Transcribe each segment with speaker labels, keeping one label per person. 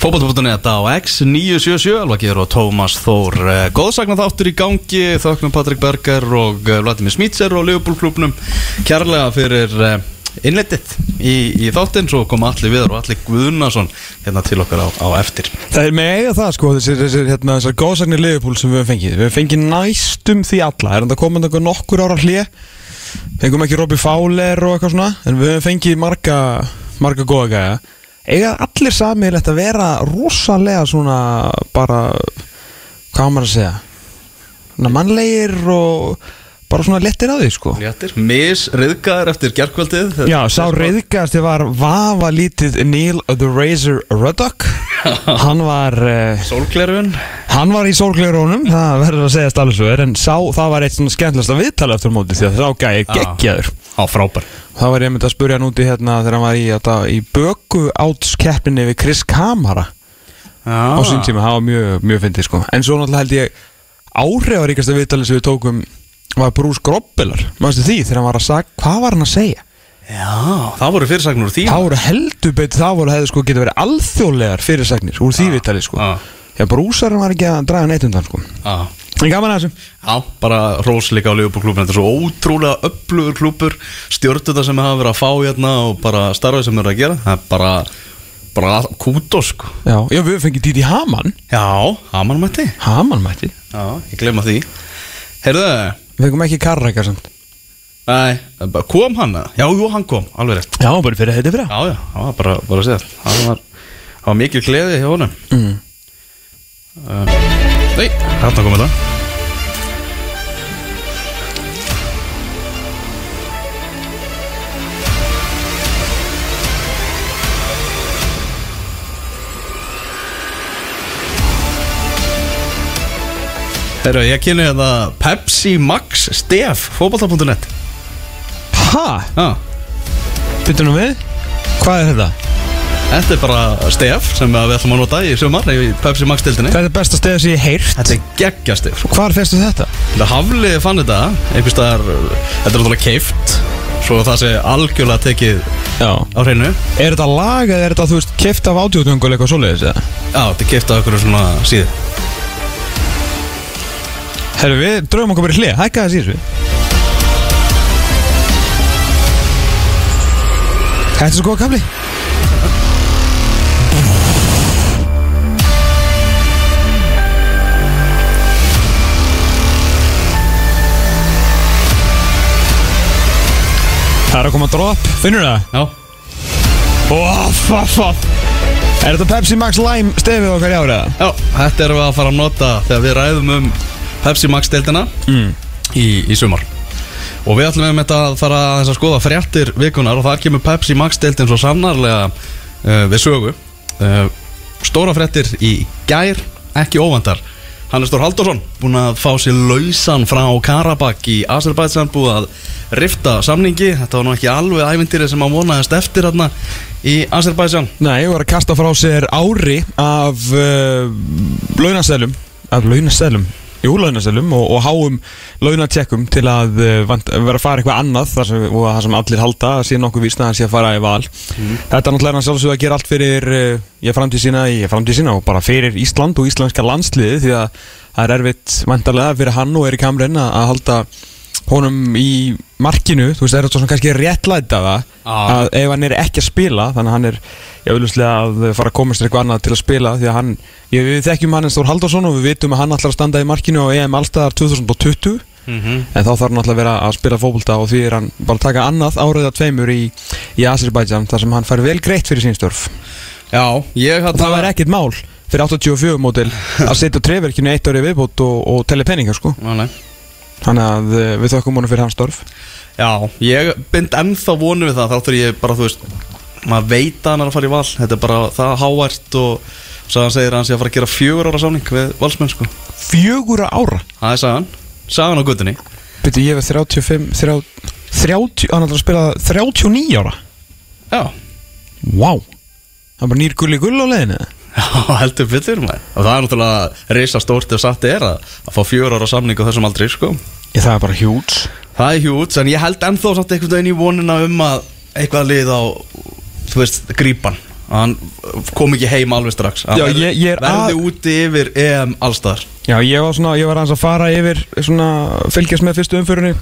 Speaker 1: Fótboll.net á X977 Alvakir og Tómas Þór eh, Góðsagnar þáttur í gangi. Þöknum Patrik Berger og eh, Vladimir Smitser og Leopold-klubnum Kjærlega fyrir eh, innleitið í, í þáttinn. Svo kom allir viðar og allir Guðnason hérna til okkar á, á eftir.
Speaker 2: Það er með eiga það sko, þessir, þessir, hérna, þessar góðsagnir Liverpool sem við höfum fengið. Við höfum fengið næstum því alla. Er þetta einhver nokkur ára hlið Fengum ekki Robbie Fowler og eitthvað svona? En við höfum fengið marga, marga góða gæja Eiga allir samið að vera rosalega svona bara Hvað maður að segja? Mannlegir og bara svona lettir á því sko.
Speaker 1: Léttir, misriðgaður eftir gerkvöldið
Speaker 2: Já, sá reyðgast var vafa lítið Neil the Razor Ruddock Hann var uh,
Speaker 1: Sólklerfun
Speaker 2: Hann var í sólglerónum, það verður að segja er En sá, það var eitt svona skemmtilegsta viðtala eftir móti Því að það gæði geggjaður.
Speaker 1: Á frábær.
Speaker 2: Það var ég myndi að spurja hann úti hérna Þegar hann var í, þetta, í böku átskeppninni Við Chris Kamara
Speaker 1: Já,
Speaker 2: Á sín tíma, það var mjög, mjög fyndið sko. En svo náttúrulega held ég Áhrifaríkasta viðtali sem við tókum Var Bruce Grobbelar. Manstu því, þegar hann var að sagja Hvað var hann að segja?
Speaker 1: Já, það voru fyrirsagnur úr því.
Speaker 2: Það voru heldur beitt, það voru hefði sko Getið verið alþjóðlegar fyrirsagnir Úr því viðtali sko.
Speaker 1: Já,
Speaker 2: Já, brúsarinn var ekki að draga neitt undan sko.
Speaker 1: Já.
Speaker 2: En gaman að þessu.
Speaker 1: Já, bara rós líka á Leopold-klubun Þetta er svo ótrúlega öflugur klubur Stjórnuna sem hafa verið að fá hérna Og bara starfið sem eru að gera Það er bara, bara kútos sko.
Speaker 2: Já, já við fengið Didi Hamann.
Speaker 1: Já, Haman mætti.
Speaker 2: Hamann mætti.
Speaker 1: Já, ég glemma því. Heyrðu,
Speaker 2: Við fengum ekki Karraka samt
Speaker 1: nei, bara- kom hann? Já, jú, hann kom, alveg rétt.
Speaker 2: Já, bara fyrir þetta fyrir
Speaker 1: Já, já, var bara, bara að segja. Það var, var mikil gleði hjá honum.
Speaker 2: Mm.
Speaker 1: uh, Nei, hérna komið það Herru, ég kynni hérna Pepsi Max Stef, fótbolta.net
Speaker 2: Ha?
Speaker 1: Já,
Speaker 2: Byttu nú við? Hvað er þetta?
Speaker 1: þetta er bara Stef sem við ætlum að nota í sumar í Pepsi Max dildinni
Speaker 2: Þetta er besta steð sem ég hef heyrt
Speaker 1: Þetta er geggjastef
Speaker 2: Hvar festu þetta?
Speaker 1: Það hafliði fann þetta einhvers staðar, þetta er náttúrulega keift svo það sé algjörlega tekið
Speaker 2: Já
Speaker 1: á hreinu
Speaker 2: Er þetta lag eða er þetta, þú veist, keft af ádjóðungul eitthvað svoleiðis eða?
Speaker 1: Já, þetta er keift á einhverju svona síðu
Speaker 2: Herru, við draugum okkur bara í hlið, hækka það síðan Þetta er svo góð kafli Það er að koma drop, finnur það?
Speaker 1: Já,
Speaker 2: Óf, óf, óf Er þetta Pepsi Max Lime stefið okkar í árið?
Speaker 1: já, þetta erum við að fara að nota þegar við ræðum um Pepsi Max deildina
Speaker 2: Mm.
Speaker 1: í, í sumar og við ætlum með þetta að fara að að skoða fréttir vikunar og þar kemur Pepsi Max deildin svo sannarlega uh, við sögu. Uh, stóra fréttir í gær ekki óvandar Hannes Þór Halldórsson búinn að fá sér lausan frá Karabakk í Azerbaijan búið að rifta samningi. Þetta var nú ekki alveg ævintýri sem hann vonaðist eftir hérna í Azerbaijan.
Speaker 2: Nei, ég var að kasta frá sér ári af uh, launaseðlum af launaseðlum Jú, launaseðlum og, og háum launatjekkum til að uh, vant, vera að fara eitthvað annað þar sem, og það sem allir halda að sé nokkuð vísna að sé að fara í val. Þetta er náttúrulega hann sjálfsögðu að gera allt fyrir uh, ég framtíð sína, ég framtíð sína og bara fyrir Ísland og íslenska landsliði því að það er erfitt vantarlega fyrir hann og Erik Hamren að, að halda honum í markinu, þú veist, það er svona kannski réttlæta það
Speaker 1: Ah.
Speaker 2: að ef hann er ekki að spila þannig að hann er jáfnvegulega að fara að komast eitthvað annað til að spila því að hann, ég, við þekkjum hann en Stór Halldórsson og við vitum að hann ætlar að standa í markinu á EM Allstaðar 2020
Speaker 1: mm -hmm.
Speaker 2: en þá þarf hann alltaf að vera að spila fókbólta og því er hann bara að taka annað áriða tveimur í, í Azerbaijan þar sem hann fær vel greitt fyrir sín störf
Speaker 1: Já, ég
Speaker 2: það var ekkit mál fyrir 84 mótil að setja treverkinu eitt ári viðbót og, og telli peninga sko
Speaker 1: Já, nei
Speaker 2: þannig að eh, við þökkum honum fyrir hans störf.
Speaker 1: Já, ég bind ennþá vonu við það þá þurf ég bara, þú veist maður veit að hann er að fara í val. Þetta er bara það hávært og svo hann segir að hann sé að fara að gera fjögur ára sáning við valsmenn sko.
Speaker 2: Fjögura ára?
Speaker 1: Það er sagan, sagan á guttunni
Speaker 2: Byrju, ég er 35 30, 30, hann ætlar að spila 39 ára?
Speaker 1: Já,
Speaker 2: Vá. Það er bara nýr gulli gull á leiðinu
Speaker 1: já heldur betur maður. Og það er náttúrulega reysa stórt ef satt er að, að fá fjögur ára samning á þessum aldrei sko.
Speaker 2: Ég það er bara hjúts
Speaker 1: Það er hjút, en ég held ennþá samt einhvern veginn í vonina um að eitthvað lið á, þú veist, grípan. Hann kom ekki heim alveg strax.
Speaker 2: Já,
Speaker 1: verði-
Speaker 2: ég- ég er
Speaker 1: Verði
Speaker 2: að-
Speaker 1: úti yfir EM allstar
Speaker 2: Já, ég var svona, ég var aðeins að fara yfir svona, fylgjast með fyrstu umförunni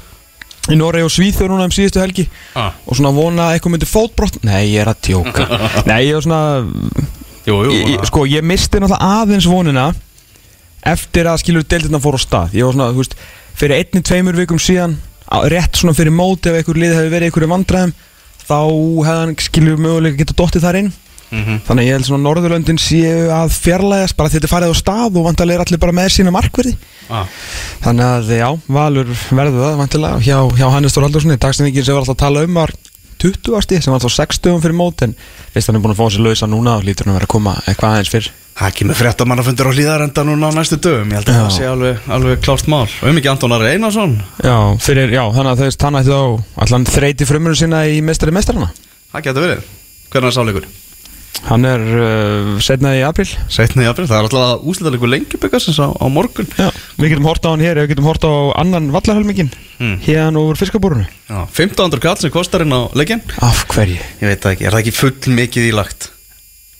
Speaker 2: í Noregi og Svíþjóð núna um síðustu helgi.
Speaker 1: Ah.
Speaker 2: og svona vona að eitthvað myndi fótbrott. Nei, ég er að tjóka Nei, ég var svona,
Speaker 1: Jú, jú
Speaker 2: ég, sko, ég misti náttúrulega aðeins vonina eftir að skilur deildina fór á stað Ég var svona, þú veist, fyrir einni, tveimur vikum síðan á- rétt svona fyrir móti ef einhver lið hefði verið einhverju vandræðum þá hefði hann skilur mögulega geta dottið þar inn
Speaker 1: Mhm.
Speaker 2: Þannig að ég held svona Norðurlöndin séu að fjarlægast bara þetta farið á stað og vantarlega er allir bara með sína markverði
Speaker 1: ah.
Speaker 2: Þannig að já, Valur verður það vantilega hjá, hjá Hannes Þór Haldurssoni Dagsningin sem var alltaf að tala um var 20. sem var alltaf 60 fyrir mót en fyrst hann er búin að fá sér lausa núna og lítur hann að vera að koma eitthvað aðeins fyrr
Speaker 1: Það kemur fréttamannafundur á hlýðarenda núna á næstu dögum Ég held að
Speaker 2: Já.
Speaker 1: það sé alveg, alveg klárt mál Og um ekki Anton Ari Einarsson
Speaker 2: Já, fyrir, já, þannig að þess hann ætti þá allan þreyti frumurinn sína í mestari mestarana
Speaker 1: Það getur verið Hvernig er sáleikur?
Speaker 2: Hann er uh, setnað í april
Speaker 1: Setni í april Það er alltaf úslitaleikur lengjubikarsins á, á morgun.
Speaker 2: Já, við getum horta á hann hér, við getum horta á annan vallarhelmingin
Speaker 1: Mm.
Speaker 2: hérna úr fiskabúrunu
Speaker 1: Já, 1500 kall sem kostar inn á leikinn.
Speaker 2: Af hverju?
Speaker 1: Ég veit ekki, er það ekki full mikið ílagt?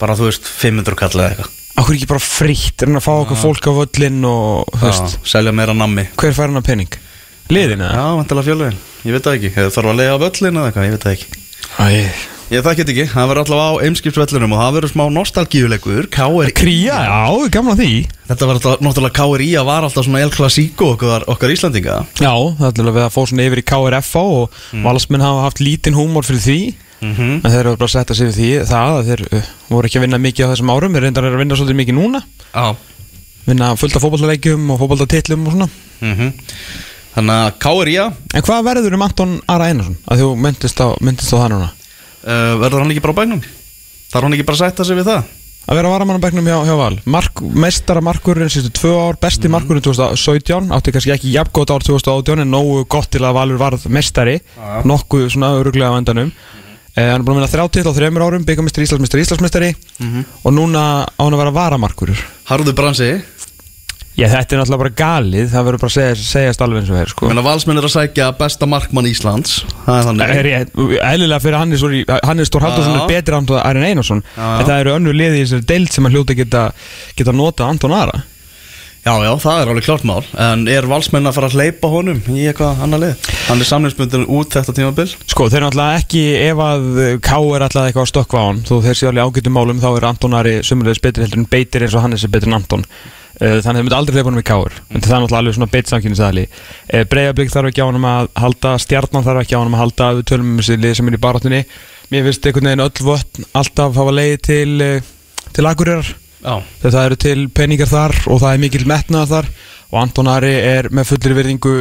Speaker 1: Bara þú veist, 500 kall eða eitthvað.
Speaker 2: Akkur ekki bara frítt, er hann að fá okkur fólk á völlin og,
Speaker 1: Já, Selja meira nammi.
Speaker 2: Hver fær hann að penning? Liðin eða?
Speaker 1: Já, vantilega fjölvegin Ég veit ekki, þarf að lega völlin eða eitthvað, ég veit ekki.
Speaker 2: Æ,
Speaker 1: Ég það get ekki, það verður allavega á Eimskipsvellunum og það verður smá nostalgíuleikur. KRI
Speaker 2: Kría, já, gamla því.
Speaker 1: Þetta var alltaf, náttúrulega KRI að var alltaf svona El Clasico okkar, okkar Íslandinga
Speaker 2: Já, það er alveg að fá svona yfir í KRFA og mm. valsmenn hafa haft lítinn húmor fyrir því.
Speaker 1: Mm -hmm.
Speaker 2: en þeir eru bara að setja sig við því það að þeir uh, voru ekki að vinna mikið á þessum árum. Þeir reyndar að vinna svolítið mikið núna.
Speaker 1: Já.
Speaker 2: Vinna fullt af svona.
Speaker 1: Mm Þannig að KRI uh,
Speaker 2: En hvað verður um Anton Ara Einarsson? Að þú myndist á, myndist á það núna
Speaker 1: Verður hann ekki bara á bænum? Þarf hann ekki bara að sætta sig við það?
Speaker 2: Að vera varamannabæknum hjá, hjá Val. Mark, Mestara markurinn sístu tvö ár Besti markurinn 2017 Átti kannski ekki jafngótt ár 2018 En nógu gott til að Valur varð mestari
Speaker 1: Já.
Speaker 2: Nokkuð svona öruglega á endanum. Eh, Hann er búin að vinna þrjá til á þreymur árum Byggamistri, Íslandsmistri, Íslandsmistari Og núna á hann að vera varamarkurur
Speaker 1: Harður Bransi
Speaker 2: Já, þetta er náttúrulega bara galið Það verður bara að segja, segjast alveg eins og er sko.
Speaker 1: Menna valsmenn er að sækja besta markmann Íslands. Það er þannig.
Speaker 2: Er ég, eðlilega fyrir Hannes Hannes Stór Halldórsson
Speaker 1: Já.
Speaker 2: er betri Anton Arin Einarsson. En það eru önnur liði í þessari deild sem að hljóta geta, geta nota Anton Ara
Speaker 1: Já, já, það er alveg klart mál. En er valsmenn að fara að hleypa honum í eitthvað annar lið? Hann er samlingsbundin út þetta tímabil.
Speaker 2: Sko, þeir eru náttúrulega ekki ef að K er alltaf eitthvað að stökkva á hann þó þeir séu alveg ágættum málum þá er Anton Ari sumulegis betri heldur en beitir eins og Hannes er betri en Anton. Uh, þannig að þeir myndi aldrei hleypa honum í káur en það er náttúrulega alveg svona beitt samkynnisaðli uh, Breiðablík þarf ekki á honum að halda Stjarnan þarf ekki á honum að halda við tölum um þessi lið er þegar það eru til peningar þar og það er mikil metnað þar og Anton Ari er með fullir virðingu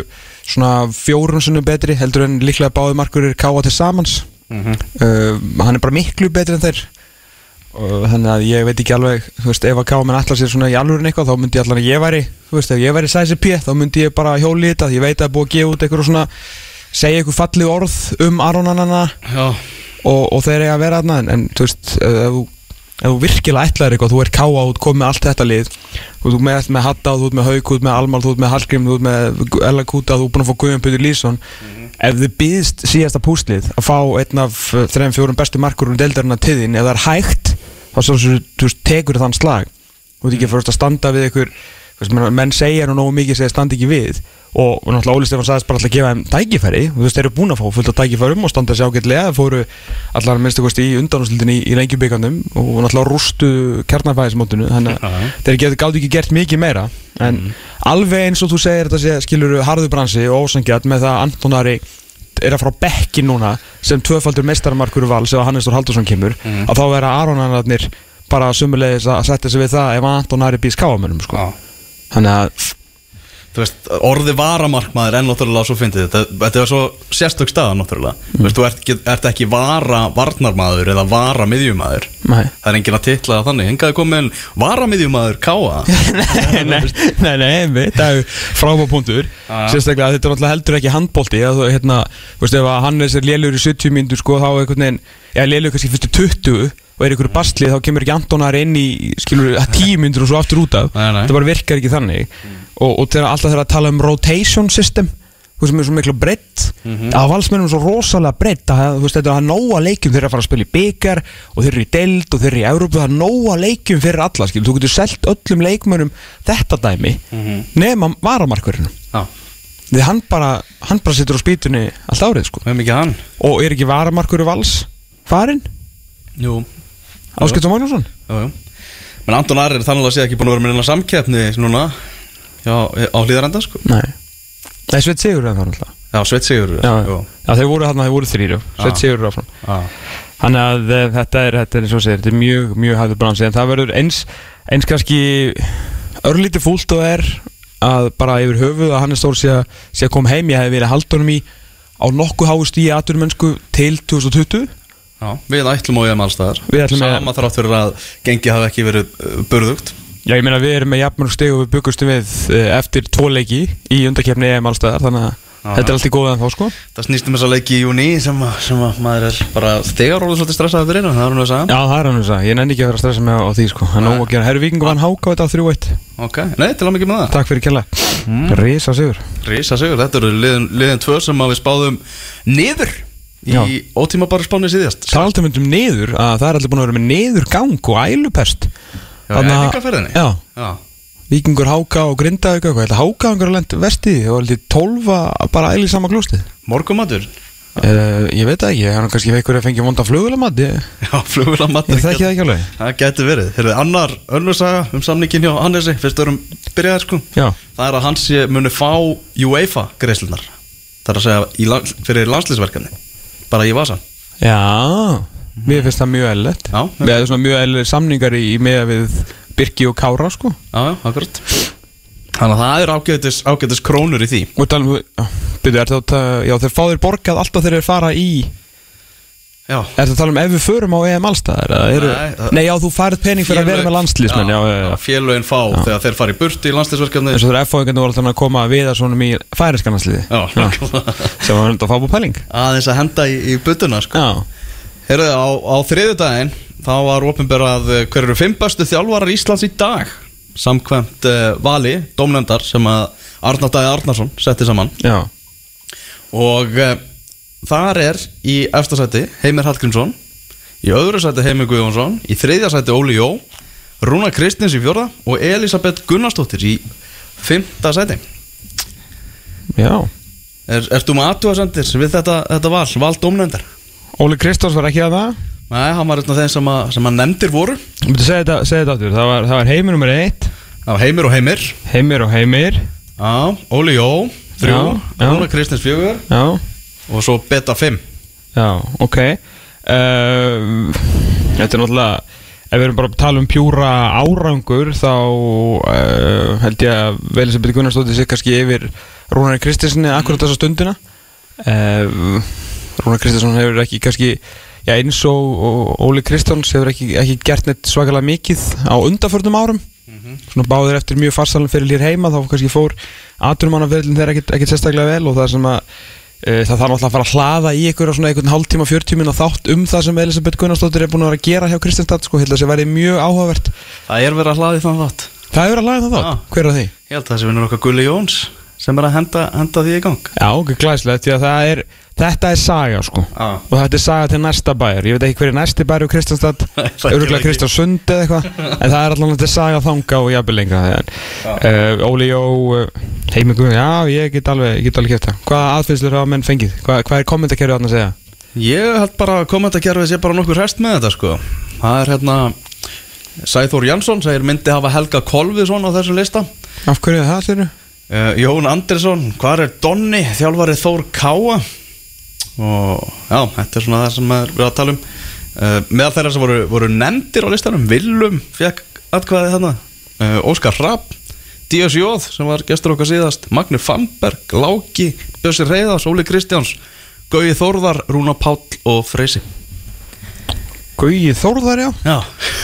Speaker 2: svona fjórun sunnum betri heldur en líklega báði markur káa til samans.
Speaker 1: Mm
Speaker 2: uh, hann er bara miklu betri en þeir. Og þannig að ég veit ekki alveg þú veist, ef að káa menn allar sér svona í alvörin eitthvað þá myndi ég allan að ég væri þú veist, ef ég væri sæsi P þá myndi ég bara hjóli þetta. Ég veit að er búið að gefa út eitthvað svona segja eitthvað falli orð um Aronanana og, og þeir eiga að vera þarna en, en þú veist, ef þú, ef þú virkilega ætlaðir eitthvað, þú ert káa út, komið með allt þetta lið og þú ert með, með Hatta, þú ert með Hauk, þú ert með Almar, þú ert með Hallgrim, þú ert með Ella Kuta, þú ert búin að fá Guðjón Pötur Lýsson ef þið býðst síðasta púslið að fá einn af uh, þreim fjórum bestu markur um deildarinnar til þín, ef það er hægt þá svo þú tekur þann slag. Þú ert ekki fyrst að standa við menn, menn segja nú nógu mikið segja standa ekki við og, náttúrulega Óli Stefán sagðist bara alltaf að gefa þeim tækifæri. Og þú veist, þeir eru búin að fá fullt af tækifærum og standa sér ágætlega. Fóru allar minnstu kosti í undanúslutinni í, í lengjubíkandum og náttúrulega rústu kjarnarfæðismótinu þannig að þeir gátt ekki gert mikið meira. En alveg eins og þú segir þetta sé, skilur harðu bransi og ósangjart með það að Antonari er að frá bekki núna sem tvöfaldur meistaramarkur vals ef Hannes Þór Haldursson kemur
Speaker 1: Mhm.
Speaker 2: að þá vera Aronanarnir bara sumulegis að setja sig við það ef Anton Ari býðs káamönum sko.
Speaker 1: já.
Speaker 2: Þannig að
Speaker 1: veist, orði varamarkmaður er náttúrulega svo fyndið. Þetta, þetta er svo sérstök staða náttúrulega. Þú veist, þú ert, ekki- ert ekki vara varnarmaður eða vara miðjumaður
Speaker 2: nei,
Speaker 1: Það er enginn að titla það þannig. Hingaði komin vara miðjumaður káa
Speaker 2: nei, nei, nei, það er frábá punktur.
Speaker 1: Já.
Speaker 2: sérstaklega þetta er náttúrulega heldur ekki handbólti þú, hérna, veist, ef að Hannes er lélur í 70 mínútur sko, þá er einhvern veginn eða lélur kannski fyrstu 20 og er ykkur basli þá kemur ekki Antonar inn í skilur 10 mínútur og svo aftur út af.
Speaker 1: Nei, nei.
Speaker 2: þetta bara virkar ekki þannig. Og, og þegar alltaf þegar að tala um rotation system þú veist, með svo miklu breytt. Að valsmennum svo rosalega breytt að þetta er nóga leikjum þeir eru að fara að spila í byggar og þeir eru í deild og þeir eru í Európu, það er nóga leikjum fyrir alla, skil, þú getur selt öllum leikmönnum þetta dæmi nema varamarkurinn
Speaker 1: Já,
Speaker 2: því hann bara, hann bara situr á spýtunni allt árið, sko, og er ekki varamarkur vals farinn,
Speaker 1: Jú,
Speaker 2: Áskipta Magnússon?
Speaker 1: Men Anton Ari er þannig að sé ekki búin að vera með einhverja samkeppni núna Já, á hlýðarenda sko.
Speaker 2: Nei, Nei Sveit Sigur er það náttúrulega
Speaker 1: Já, Sveit Sigur
Speaker 2: Já, já, þeir voru þarna, þeir voru þrýru Sveit
Speaker 1: Já.
Speaker 2: Sigur er áfram.
Speaker 1: Já,
Speaker 2: Þannig að eh, þetta er, þetta er segir, þetta er mjög, mjög hæfður bransi. En það verður eins, eins kannski örlítið fúlt og er að bara yfir höfuð að Hannes Þór sé, að- koma heim, ég hef verið haldunum í á nokkuð háust í aturmennsku til 2020
Speaker 1: já, við ætlum á ég allstaðar Sama þrátt fyrir að gengi hafi ekki verið uh, burðugt.
Speaker 2: Já, ég meina við erum með jafnmörg steg og við byggustum við eh, eftir tvo leiki í undakefni EM allstaðar þannig að þetta er allt í góða en þá sko.
Speaker 1: Það snýst um þessa leiki í júni sem, að- sem að maður er bara þegar orðið svolítið stressaði fyrir það er hún að segja.
Speaker 2: Já, það er hann þess að, ég nenni ekki að vera að stressa mig á, því sko. Það er nóg að gera, herru vikingu vann háka þetta á 3-1
Speaker 1: Ok, nei, til að mikið með það.
Speaker 2: Takk fyrir kjalla mm. Rísa sigur
Speaker 1: Rísa sigur, þetta eru liðin, liðin tvö sem að við spáðum niður. Í ótíma bara spáni síðast.
Speaker 2: Alltaf myndum niður að það er alltaf búin að vera með niðurgang og ælupest?
Speaker 1: Já,
Speaker 2: Já, vikingur háka og grindaði eitthvað að háka hangur að lenda vestið og held ég 12 að bara æli sama glústið
Speaker 1: morgumatur
Speaker 2: uh, Ég veit ekki, hann kannski veikur að fengja vonda flugulamat
Speaker 1: Já, flugulamatur
Speaker 2: ég þekki það ekki alveg.
Speaker 1: Það gæti verið, þeir eru annar önnursaga um samningin hjá Hannesi, fyrst við erum byrjaðir sko.
Speaker 2: Já,
Speaker 1: Það er að hans sé muni fá UEFA greiðslunar Það er að segja fyrir landslýsverkefni Bara í vasan
Speaker 2: já Mér finnst það mjög eðlilegt.
Speaker 1: Já,
Speaker 2: Við erum svona mjög eðlileg samningar í, í með við Birki og Kára sko.
Speaker 1: Já, akkurat. Þannig að það er ágætis, ágætis krónur í því.
Speaker 2: Og tala um, byrju, er þetta, já þeir fá þeir borgað alltaf þeir eru fara í Er þetta að tala um ef við förum á EM allstaðar? eða eru-
Speaker 1: Nei, það-
Speaker 2: Nei, já, þú færið pening fyrir að vera með landslýsmenn Já, já, já,
Speaker 1: Félögin fá þegar þeir fara í burti í landslýsverkefni
Speaker 2: eins og þeir F-fóðingarnir voru alltaf að koma að viða svona færiskannarsliði
Speaker 1: Já, nákvæmlega.
Speaker 2: sem var hundar að fá búið pæling.
Speaker 1: Aðeins að henda í, í butuna sko.
Speaker 2: Já,
Speaker 1: Heyrðu, á, á þriðjudaginn þá var opinberað eh, hver eru fimm bestu þjálfarar Íslands í dag? Samkvæmt uh, vali, dómnendar sem að Arnar Dæði Arnarsson setti saman.
Speaker 2: Já,
Speaker 1: og uh, þar er í efsta sæti Heimir Hallgrímsson í öðru sæti Heimir Guðjónsson í þriðja sæti Óli Jó Rúna Kristins í fjórða og Elisabeth Gunnarsdóttir í fymta sæti.
Speaker 2: Já.
Speaker 1: Er, Ertu með aðtúasendir við þetta, þetta val, val dómnendar?
Speaker 2: Óli Kristóns var ekki að það?
Speaker 1: Nei, hann var af þeim sem að, sem að nefndir voru.
Speaker 2: Þú myndi segja þetta, segja þetta aftur. Það var, það var heimir nummer 1
Speaker 1: Það var Heimir og Heimir.
Speaker 2: Heimir og heimir.
Speaker 1: Já, Óli Jó, þrjú.
Speaker 2: Já, já.
Speaker 1: Rúna Kristins fjögur.
Speaker 2: Já,
Speaker 1: og svo Beta fimm.
Speaker 2: Já, ok. Uh, Þetta er náttúrulega Ef við erum bara að tala um pjúra árangur þá uh, held ég að Velisabeth Gunnarsdóttir sig kannski yfir Rúnar Kristinssoni akkurat þessa stundina. Uh, Rúnar Kristinsson hefur ekki kannski já, eins og, Óli Kristjáns hefur ekki, ekki gert neitt svakalega mikið á undarförnum árum. Svona báðir eftir mjög farsalum fyrir lýr heima þá kannski fór aturmannaferðin þeirra ekkert, sérstaklega vel og það sem að það þarf náttúrulega að fara að hlaða í á svona einhvern hálftíma, 40 minna þátt um það sem Elisabeth Gunnarsdóttir er búin að vera að gera hjá Kristjánstad sko, held að það sé verið mjög áhugavert.
Speaker 1: Það er verið að hlaði þann þátt.
Speaker 2: Það er verið að hlaða það þátt, hver er því?
Speaker 1: Ég held að það sé vinnur okkar Gulli Jóns sem er að henda, henda því í gang.
Speaker 2: Já, ok, glæslegt, því að það er þetta er saga sko.
Speaker 1: Já.
Speaker 2: og þetta er saga til næsta bæjar. Ég veit ekki hver er næsti bæjar úr Kristjánstad
Speaker 1: Það
Speaker 2: öruglega
Speaker 1: lengi.
Speaker 2: Kristjánsund eða eitthvað en það er allan þetta saga þanga og jafnvel lengra. En, uh, Óli Jó uh, heimingu, já ég get alveg, ég get alveg kæft það. Hvaða aðfinnslur hafa menn fengið, Hva, hvað er kommentarkerfið að segja?
Speaker 1: Ég held bara að kommentarkerfið sé bara nokkur hest með þetta sko. Það er hérna Sæþór Jansson segir myndi hafa Helga Kolviðsson á þessum lista.
Speaker 2: Af hverju er það allir
Speaker 1: uh, Jón Andersson, hvar er Donni? Þjálfari Þór Káa og já, þetta er svona það sem er verið að tala um. Uh, meðal þeirra sem voru, voru nefndir á listanum Willum fekk atkvæði þarna. Uh, Óskar Rapp Días Jóð sem var gestur okkar síðast. Magni Famberg, Láki, Bjössi Reyðars Óli Kristjáns, Gauði Þórðar Rúna Páll og Freysi.
Speaker 2: Gauji Þórðar já.
Speaker 1: Já.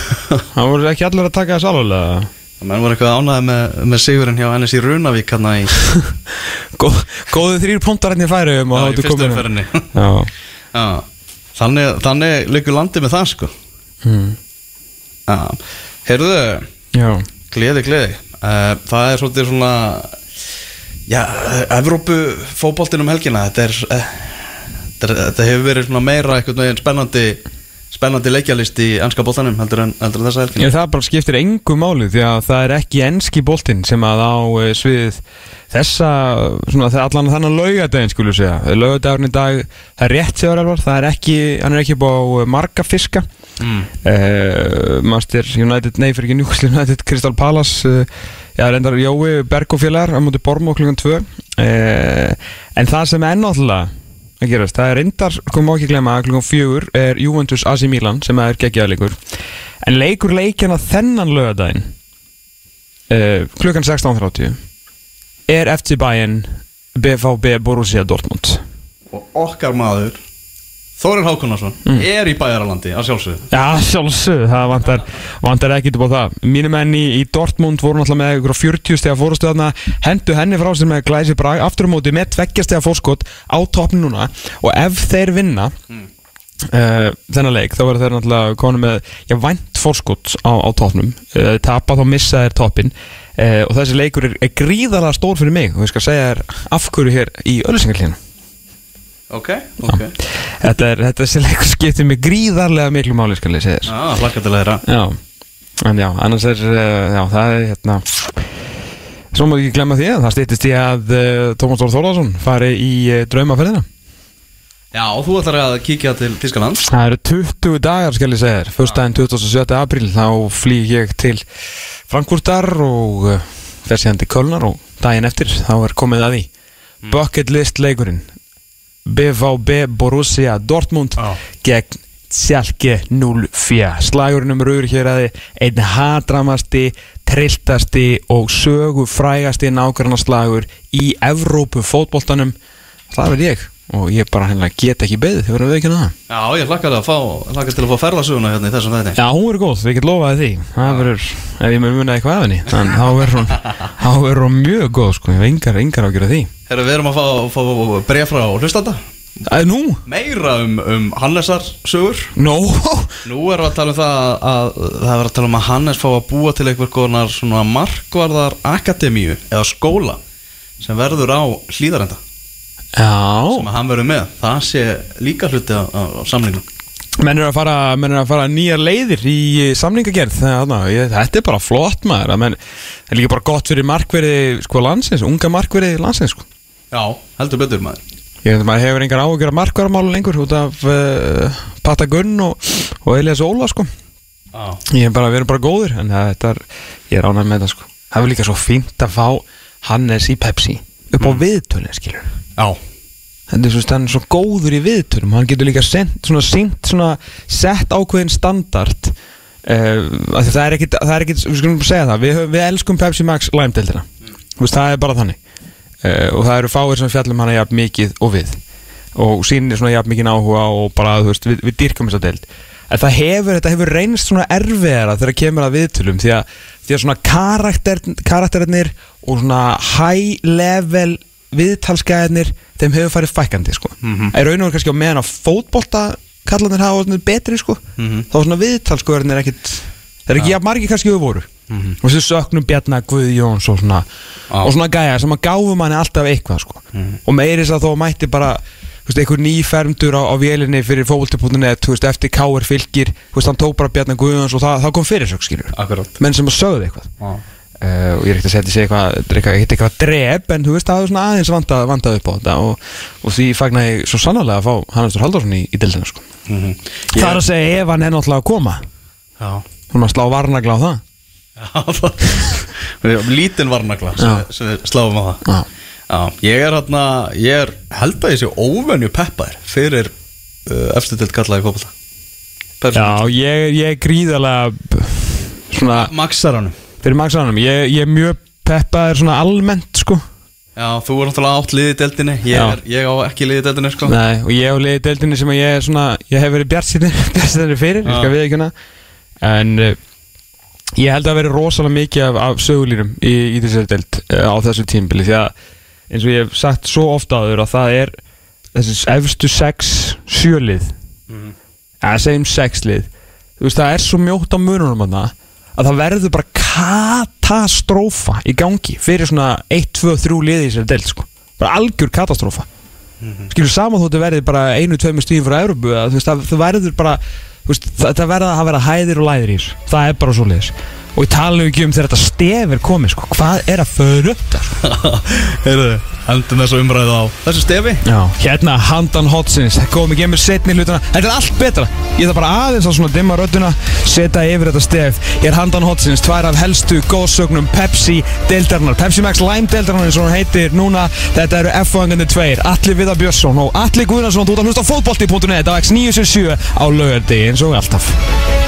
Speaker 2: Það voru ekki allir að taka þess alveg
Speaker 1: Það menn voru eitthvað ánæði með, með sigurinn hjá NS í Runavík hérna í,
Speaker 2: Góð, góðu þrýr punktar hérna í færiðum og
Speaker 1: já,
Speaker 2: þá
Speaker 1: í
Speaker 2: ertu
Speaker 1: fyrstu
Speaker 2: komin-
Speaker 1: umferðinni.
Speaker 2: Já,
Speaker 1: Já, þannig, þannig liggur landið með það sko.
Speaker 2: Hmm.
Speaker 1: Já, heyrðu,
Speaker 2: já.
Speaker 1: gleði, gleði. Uh, Það er svolítið svona Já, Evrópu fótboltinn um helgina þetta, er, eh, þetta, er, þetta hefur verið svona meira veginn spennandi spennandi leikjalist í ennska boltanum heldur en, heldur en þessa helgina
Speaker 2: það bara skiptir engu máli því að það er ekki enski boltinn sem að á eh, svið þessa, svona allan þannig laugadaginn skulum segja, laugadagurinn í dag það er rétt sér alvar, það er ekki hann er ekki búið á eh, marga fiska.
Speaker 1: Mm.
Speaker 2: uh, Master United, nei fyrir ekki Newcastle United Crystal Palace uh, já, reyndar Jói Berg og félagar á múti Bormó klukkan 2 uh, en það sem er náttúrulega að gerast, það er reyndar, komum að glemma að klukkan 4 er Juventus AC Milan sem er geggjaðleikur en leikur leikjana þennan lögadaginn uh, klukkan 16.30 er FC Bayern BVB Borussia Dortmund.
Speaker 1: Og okkar maður Þórir Hákonarsson er í bæjaralandi að sjálfsögðu.
Speaker 2: Já, sjálfsög, það vantar, vantar ekkit upp á það. Mínu menn í, í Dortmund voru náttúrulega með ykkur á 40 stega fórastöðna hendu henni frá sér með glæsi brag aftur á móti með tveggja stega fórskot á toppn núna. Og ef þeir vinna
Speaker 1: Mm.
Speaker 2: uh, þennan leik þá verður þeir náttúrulega konu með já, vænt fórskot á, á toppnum. Uh, tapa þá missa þeir toppin uh, og þessi leikur er, er gríðarlega stór fyrir mig. Og ég skal segja þér af hverju hér í öllusingarlínu
Speaker 1: Ok, ok
Speaker 2: Þetta er, þetta þessi leikur skiptir mig gríðarlega miklu máli skal ég segja þér.
Speaker 1: Já, hlakka til að heyra.
Speaker 2: Já, en já, annars er, uh, já, það er hérna Svo má ekki glemma því að það stýttist í að uh, Tómas Þór Þórðarsson fari í uh, draumaferðina.
Speaker 1: Já, og þú ætlar að kíkja til Tískaland
Speaker 2: Það eru 20 dagar skal ég segja þér. Föstudaginn 27. apríl þá flýg ég til Frankfurtar og fer síðan til Kölnar og daginn eftir þá er komið að því. Bucket list leikurinn BVB Borussia Dortmund
Speaker 1: Já.
Speaker 2: gegn Sjálke 04 slagurinn um rauður hér aði einn hatramasti, trilltasti og sögu frægasti nákvæmna slagur í Evrópu fótboltanum það verð ég og ég bara hérna get ekki beðið verður við ekki það.
Speaker 1: Já, ég hlakka til að fá, hlakka til að fá ferðasuguna hérna í þessum þætti.
Speaker 2: Já, hún verður góð, við getum lofaði því. Það verður, ef ég mér munið eitthvað af henni þannig þá verður hún, þá verður hún mjög góð sko, ég hef engar, engar ágjör af því.
Speaker 1: Herra, við erum að fá, fá bref frá hlustanda.
Speaker 2: Æ, Nú?
Speaker 1: Meira um, um Hannesar sögur.
Speaker 2: Nó?
Speaker 1: Nú erum við að tala um það að það er að tala um að Hannes fá að búa til einhver konar svona markvarðar akademíu eða skóla sem verður á hlýðarenda sem
Speaker 2: Já
Speaker 1: að hann verður með það sé líka hluti á, á, á samlingum
Speaker 2: Menn er að fara, fara nýjar leiðir í að þetta er bara flott maður að menn, Það er líka bara gott fyrir markverði sko landsins, unga markverði landsins sko.
Speaker 1: Já, heldur betur maður.
Speaker 2: Ég veit að maður hefur engar áhugjur að markverðamálu lengur út af uh, Pata Gunn og, og Elias Óla sko.
Speaker 1: Já,
Speaker 2: Ég er bara, erum bara góðir en það, er, ég er ánægð með þetta sko. Það er líka svo fínt að fá Hannes í Pepsi upp á mm. viðtölinn skilur
Speaker 1: já,
Speaker 2: er svo, hann er svo góður í viðtölum. Hann getur líka sent, svona, sent, svona, sett ákveðin standard. Uh, Það er ekkit, það er ekkit Við skulum segja það, við, við elskum Pepsi Max Lime-deildina. Mm. Það er bara þannig. Uh, Og það eru fáir sem fjallum hana jafn mikið og við. Og sýnir svona jafn mikið áhuga Og bara, veist, við, við dýrkum þessa deild. En það hefur, þetta hefur reynst svona erfiðara Þegar kemur að viðtölum Því að, því að svona karakter, karakterinir Og svona high level viðtalsgæðinir þeim hefur farið fækkandi sko. mm -hmm. er raun og veru kannski á meðan að fótbolta kallanir hafa betri sko.
Speaker 1: Mhm.
Speaker 2: þá svona viðtalsgæðinir er ekkit það er ekki jafn margir kannski við voru
Speaker 1: Mhm.
Speaker 2: og þessi söknum Bjarnar Guðjóns og svona, og svona gæja sem að gáfu manni alltaf eitthvað sko.
Speaker 1: Mhm.
Speaker 2: og meiris að þó mætti bara veist, einhver nýfermdur á, á vélinni fyrir veist, eftir K.R. fylgir veist, hann tók bara Bjarnar Guðjóns og það, það kom fyrir sög skilur
Speaker 1: akkurat
Speaker 2: menn sem að sögðu eitthvað
Speaker 1: Já,
Speaker 2: Uh, og ég er ekkert að setja sig eitthvað eitthvað, eitthvað, drep en þú veist það er svona aðeins vandað, vandað upp á þetta og, og því fagnar ég svo sannarlega að fá Hannestur Halldórsson í, í dildina sko.
Speaker 1: Mhm.
Speaker 2: það er að segja ef hann er náttúrulega að koma.
Speaker 1: Já,
Speaker 2: hún að slá varnagla á það.
Speaker 1: Já, það erum Lítinn varnagla sem, við- sláum á það.
Speaker 2: Já.
Speaker 1: Já, ég er hérna Ég er held að ég sé óvenju peppaðir Fyrir uh, efstu til kallaði Pepsi
Speaker 2: já ég, ég gríðarlega svona
Speaker 1: Maxaranum
Speaker 2: fyrir Max Rannum ég, ég er mjög peppaður svona almennt sko.
Speaker 1: Já, þú er náttúrulega átt liðið deildinni Ég, er, ég á ekki liðið deildinni sko.
Speaker 2: Nei, og ég hef liðið deildinni sem að ég er svona ég hef verið bjartsinni fyrir ég skal við ekki hana en uh, ég held að vera rosalega mikið af, af sögulýrum í, í þessari deild uh, á þessu tímbili því að eins og ég hef sagt svo ofta áður að það er þessi efstu sex sjölið
Speaker 1: Mhm.
Speaker 2: eða segjum sex lið. Þú veist það er svo mjótt á mununum þarna að það verður bara katastrófa í gangi fyrir svona 1, 2, 3 liði í sér deild sko. bara algjör katastrófa. Skilur saman þóttu verði bara einu, tveimur stíðum frá Európu það, það verður bara það, það verða að vera hæðir og læðir í þessu. Það er bara svo liðis og ég tala ekki um þegar þetta stef er komið sko. hvað er að föru upp? Það?
Speaker 1: Heyrðu, endum þessu umræðu á þessu stefi.
Speaker 2: Já, hérna handan hotsins ekki með setni hlutuna Þetta er allt betra. Ég þarf bara aðeins að svona dimma rödduna Setja yfir þetta stef. Ég er handan hotsins Tvær af helstu góðsögnum Pepsi deildarinnar. Pepsi Max Lime deildarinnar eins og hún heitir núna. Þetta eru F1 2 Alli Viðar Björnsson og Alli Guðnarsson Þú ert að hlusta fótbolti.net á X977 á laugardegi eins og alltaf